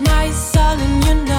my soul and you know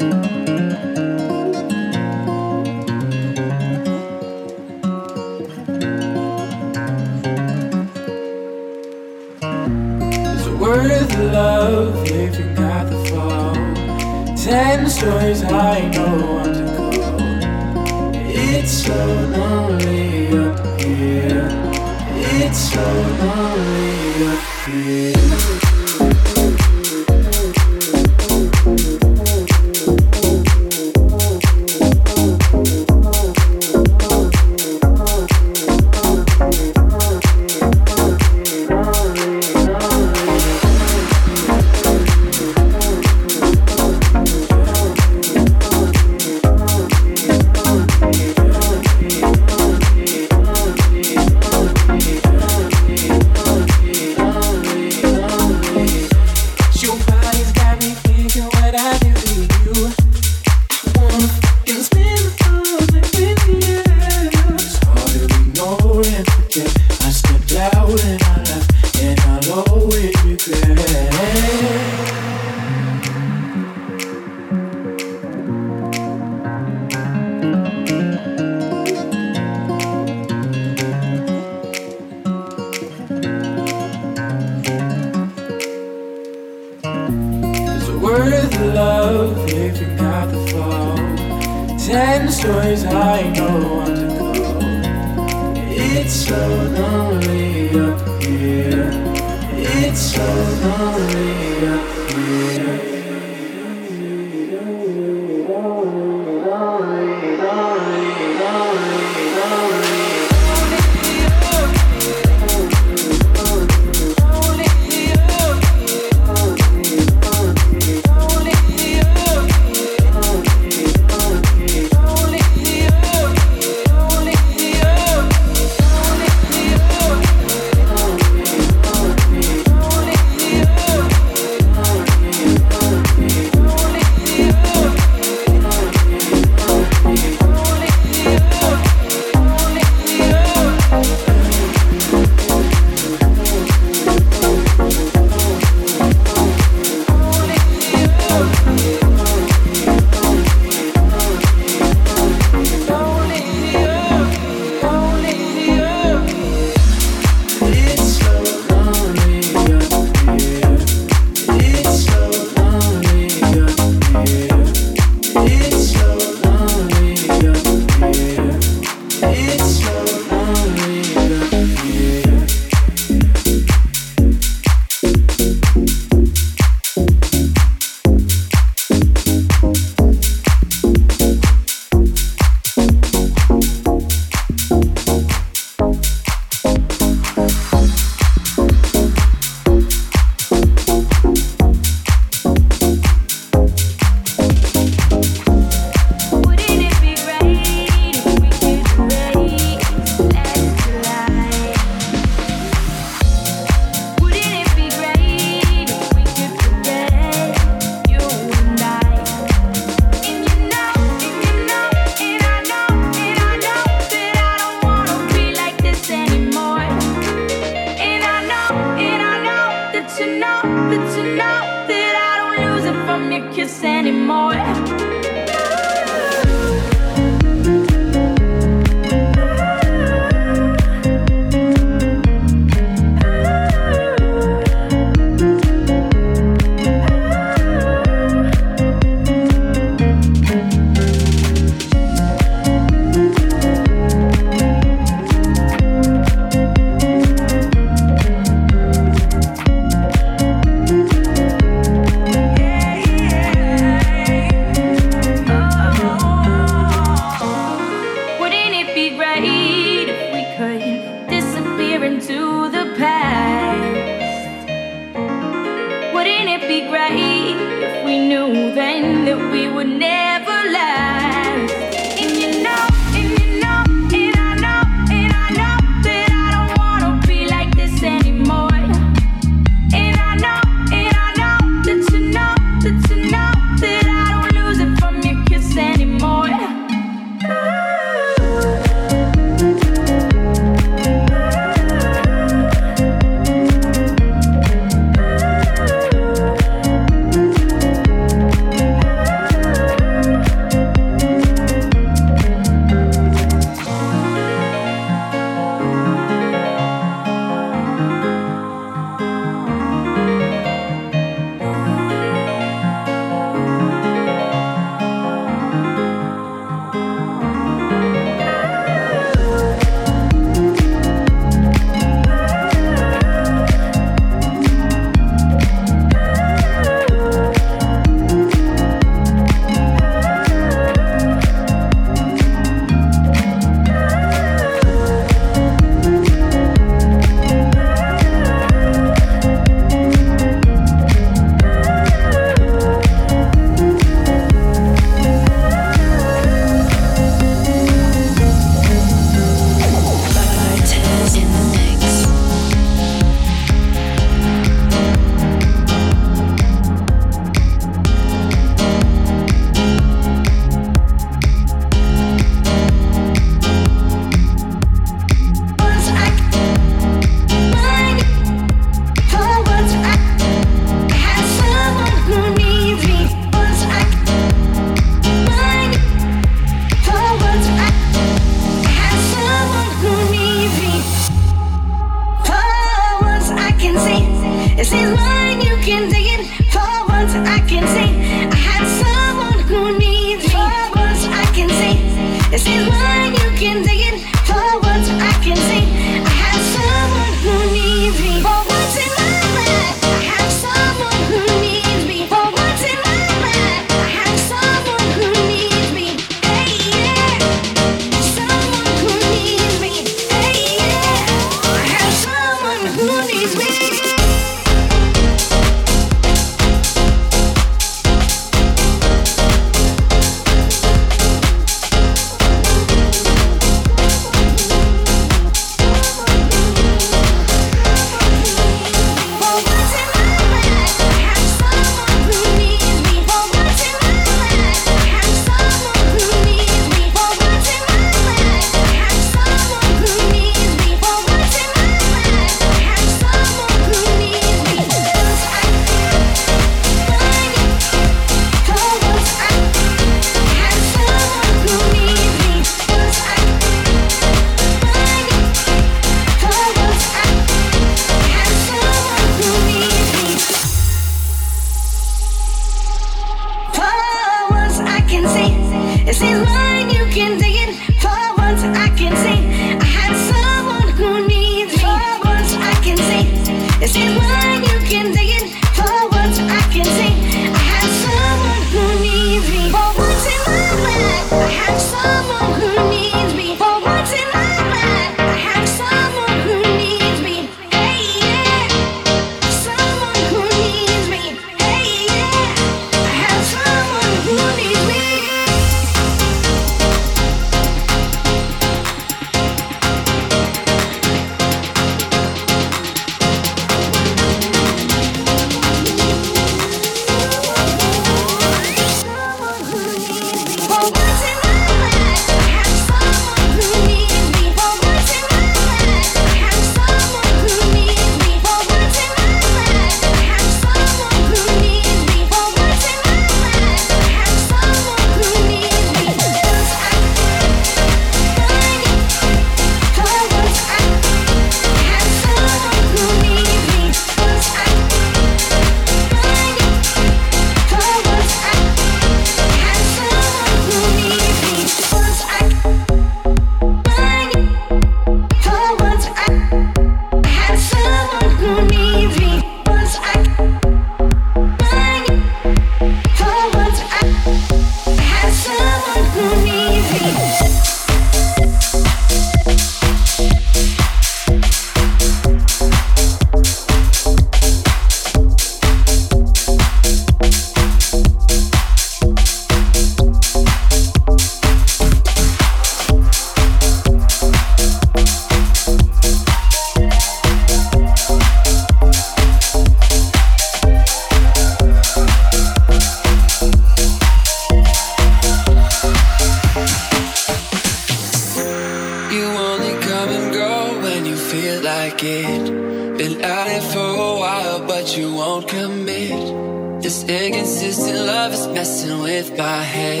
it. Been at it for a while, but you won't commit. This inconsistent love is messing with my head.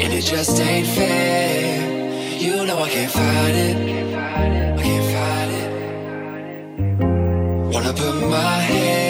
And it just ain't fair. You know I can't fight it. I can't fight it. Wanna put my head.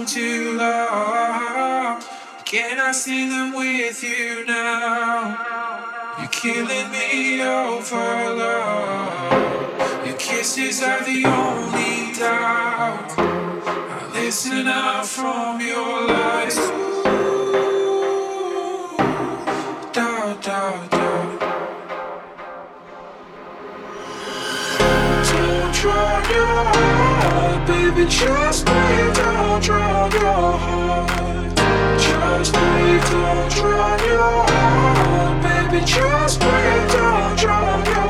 You love. Can I sing them with you now? You're killing me over love. Your kisses are the only doubt. I listen out from your lies. Baby. Just breathe. Don't drown your heart. Just breathe. Don't drown your heart, baby. Just breathe. Don't drown your heart.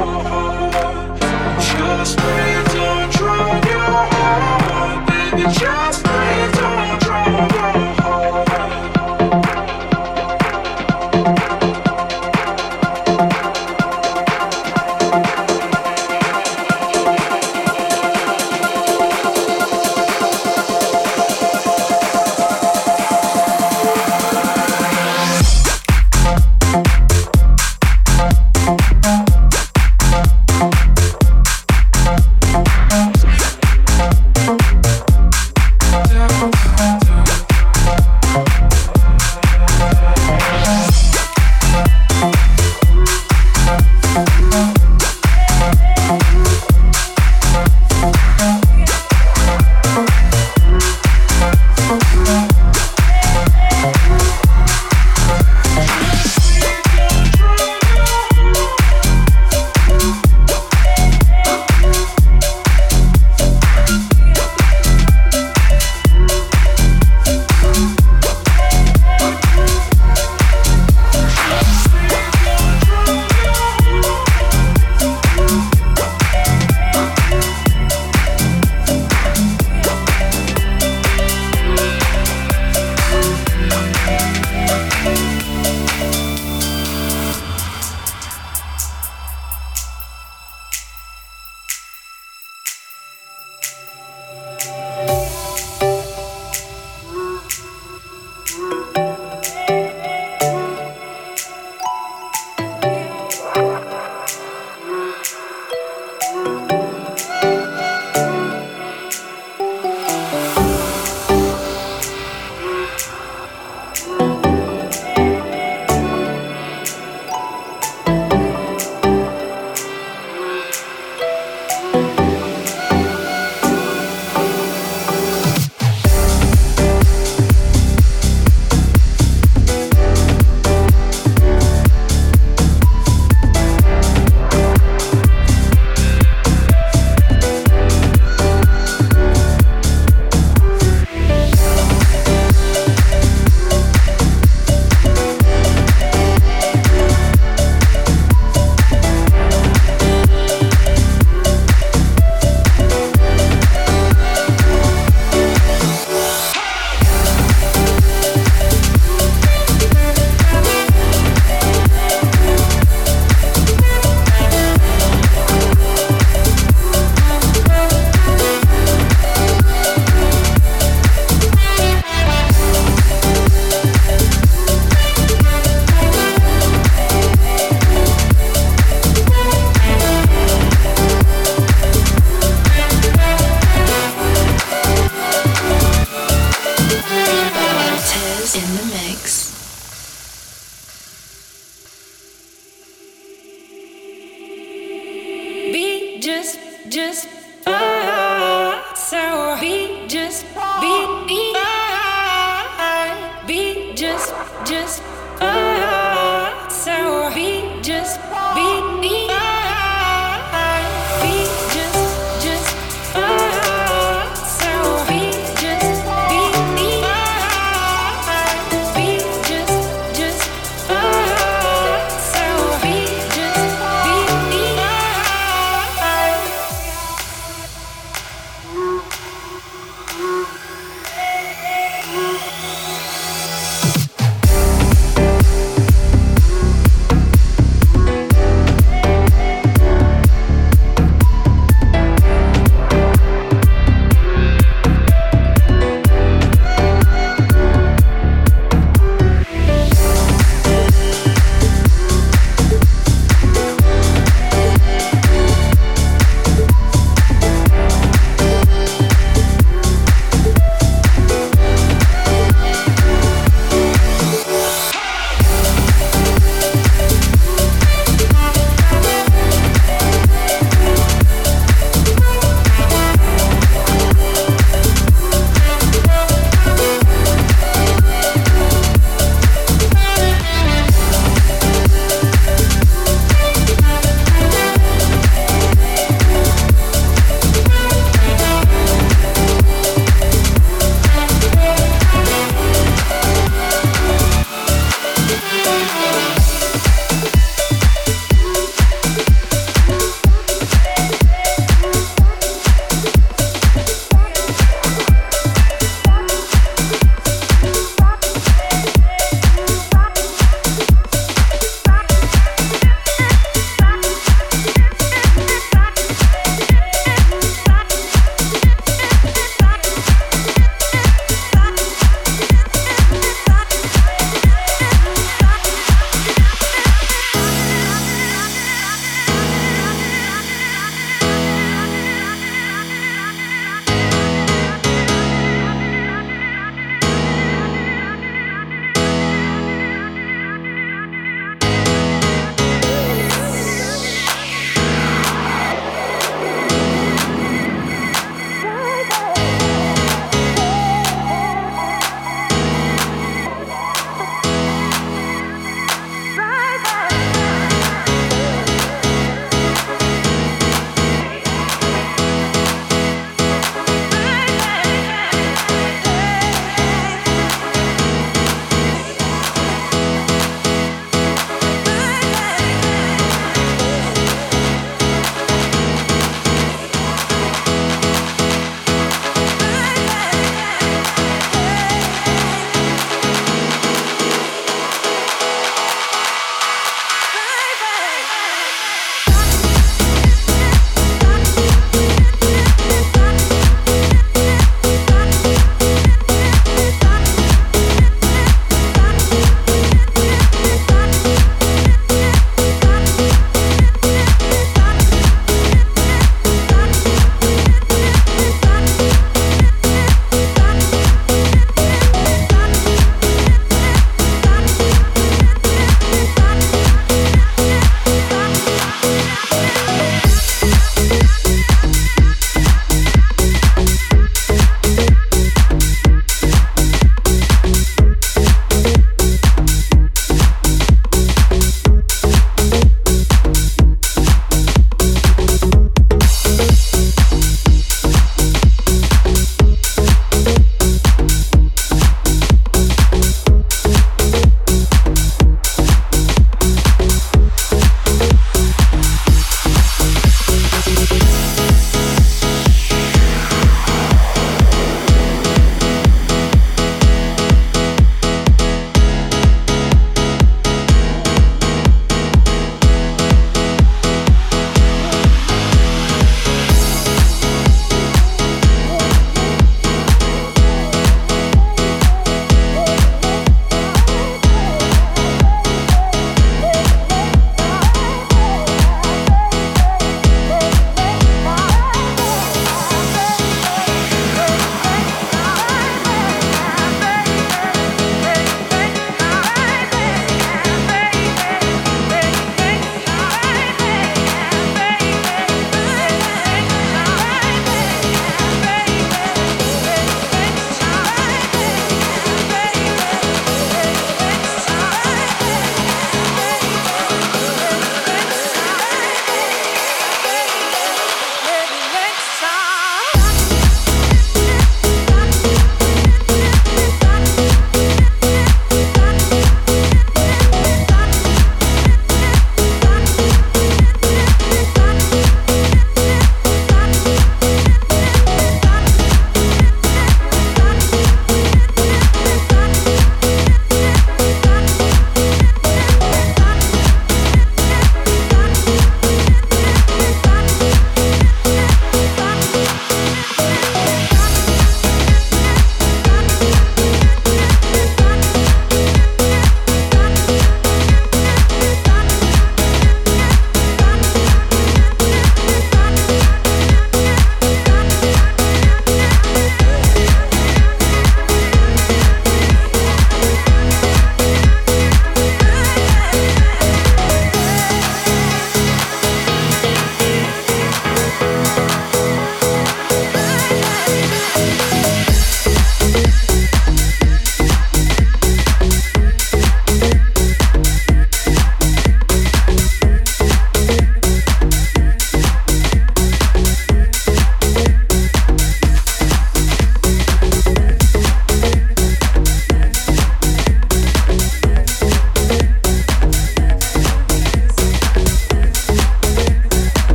Be be, be. Just, just.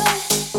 away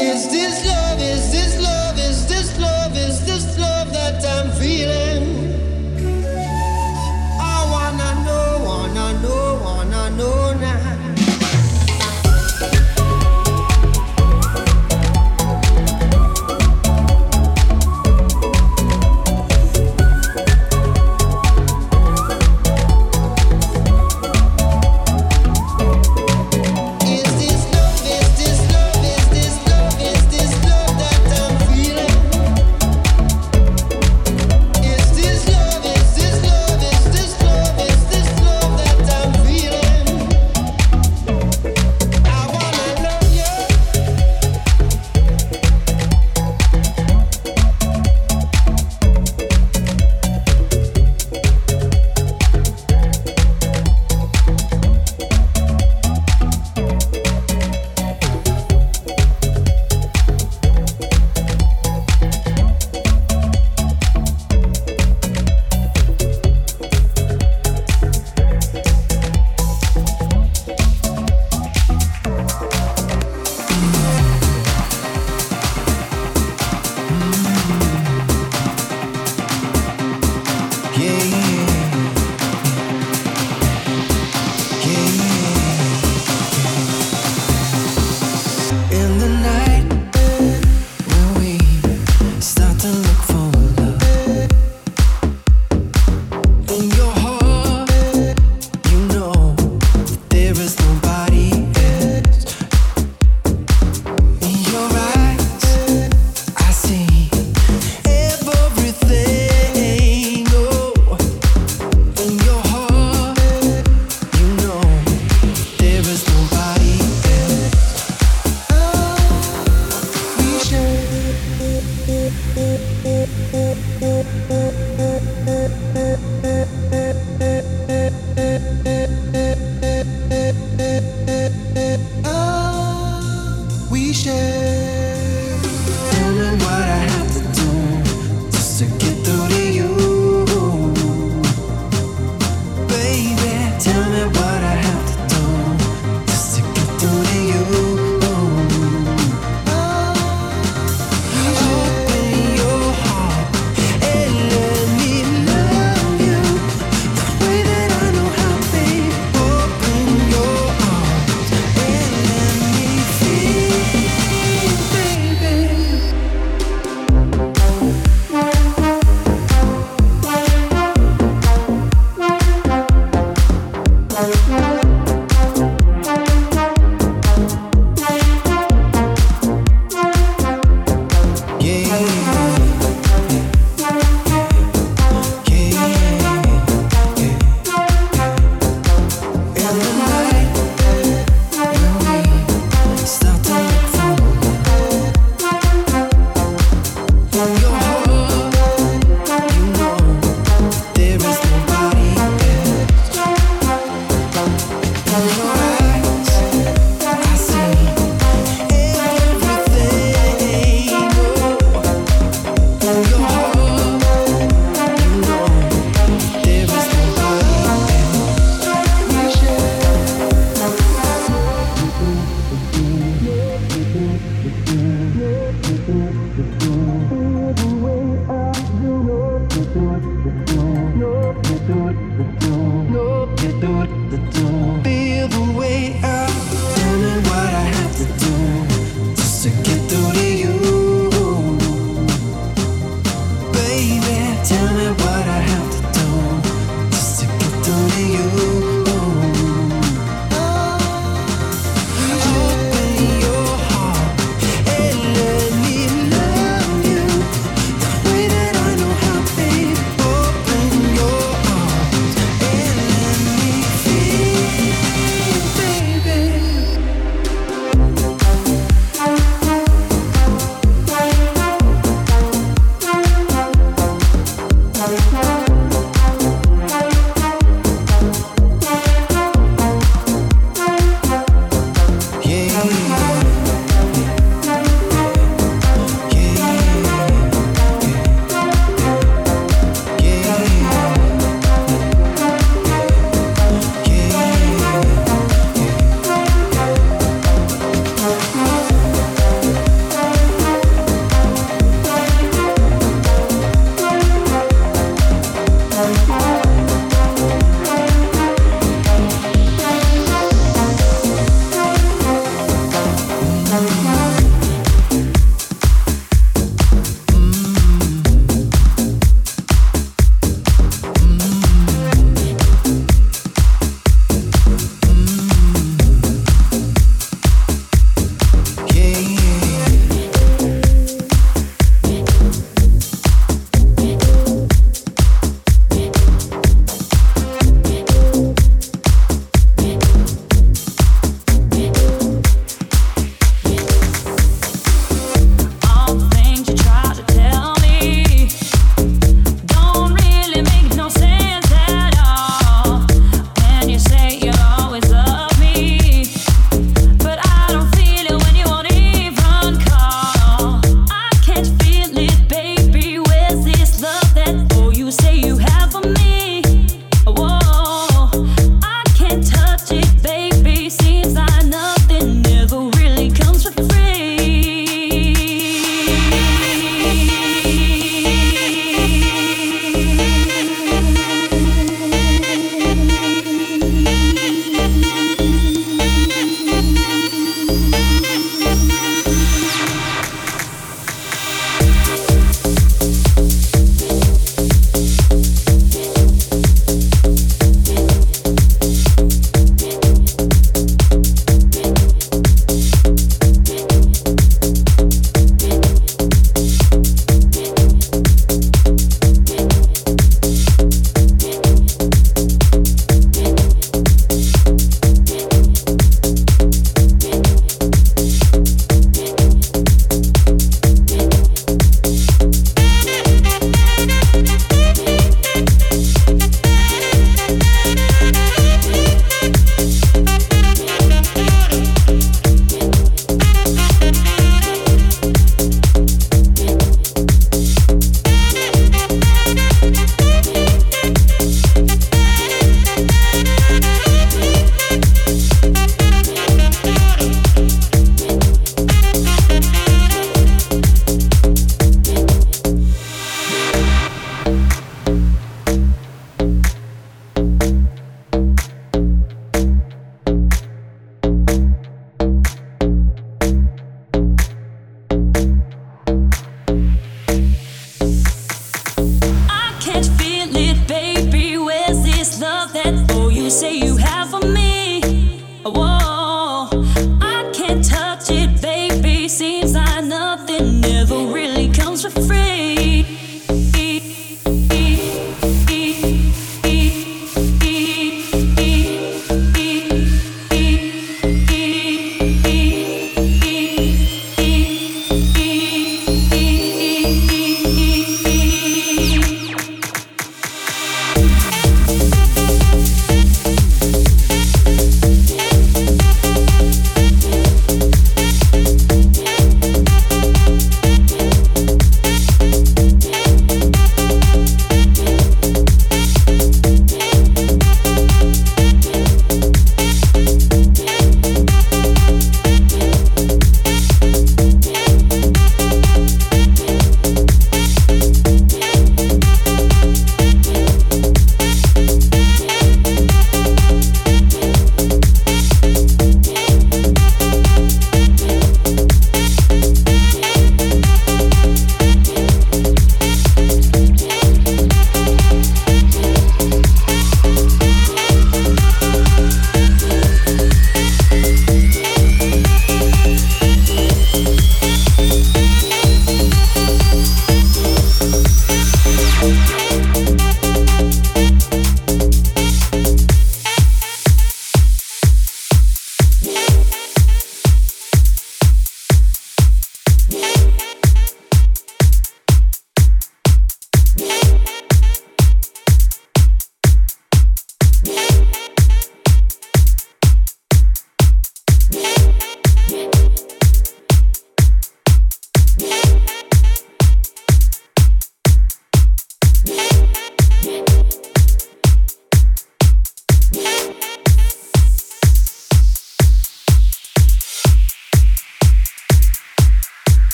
Is this love? Is this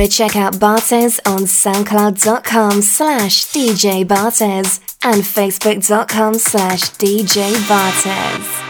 to check out Bartez on soundcloud.com slash DJ and facebook.com slash DJ Bartez.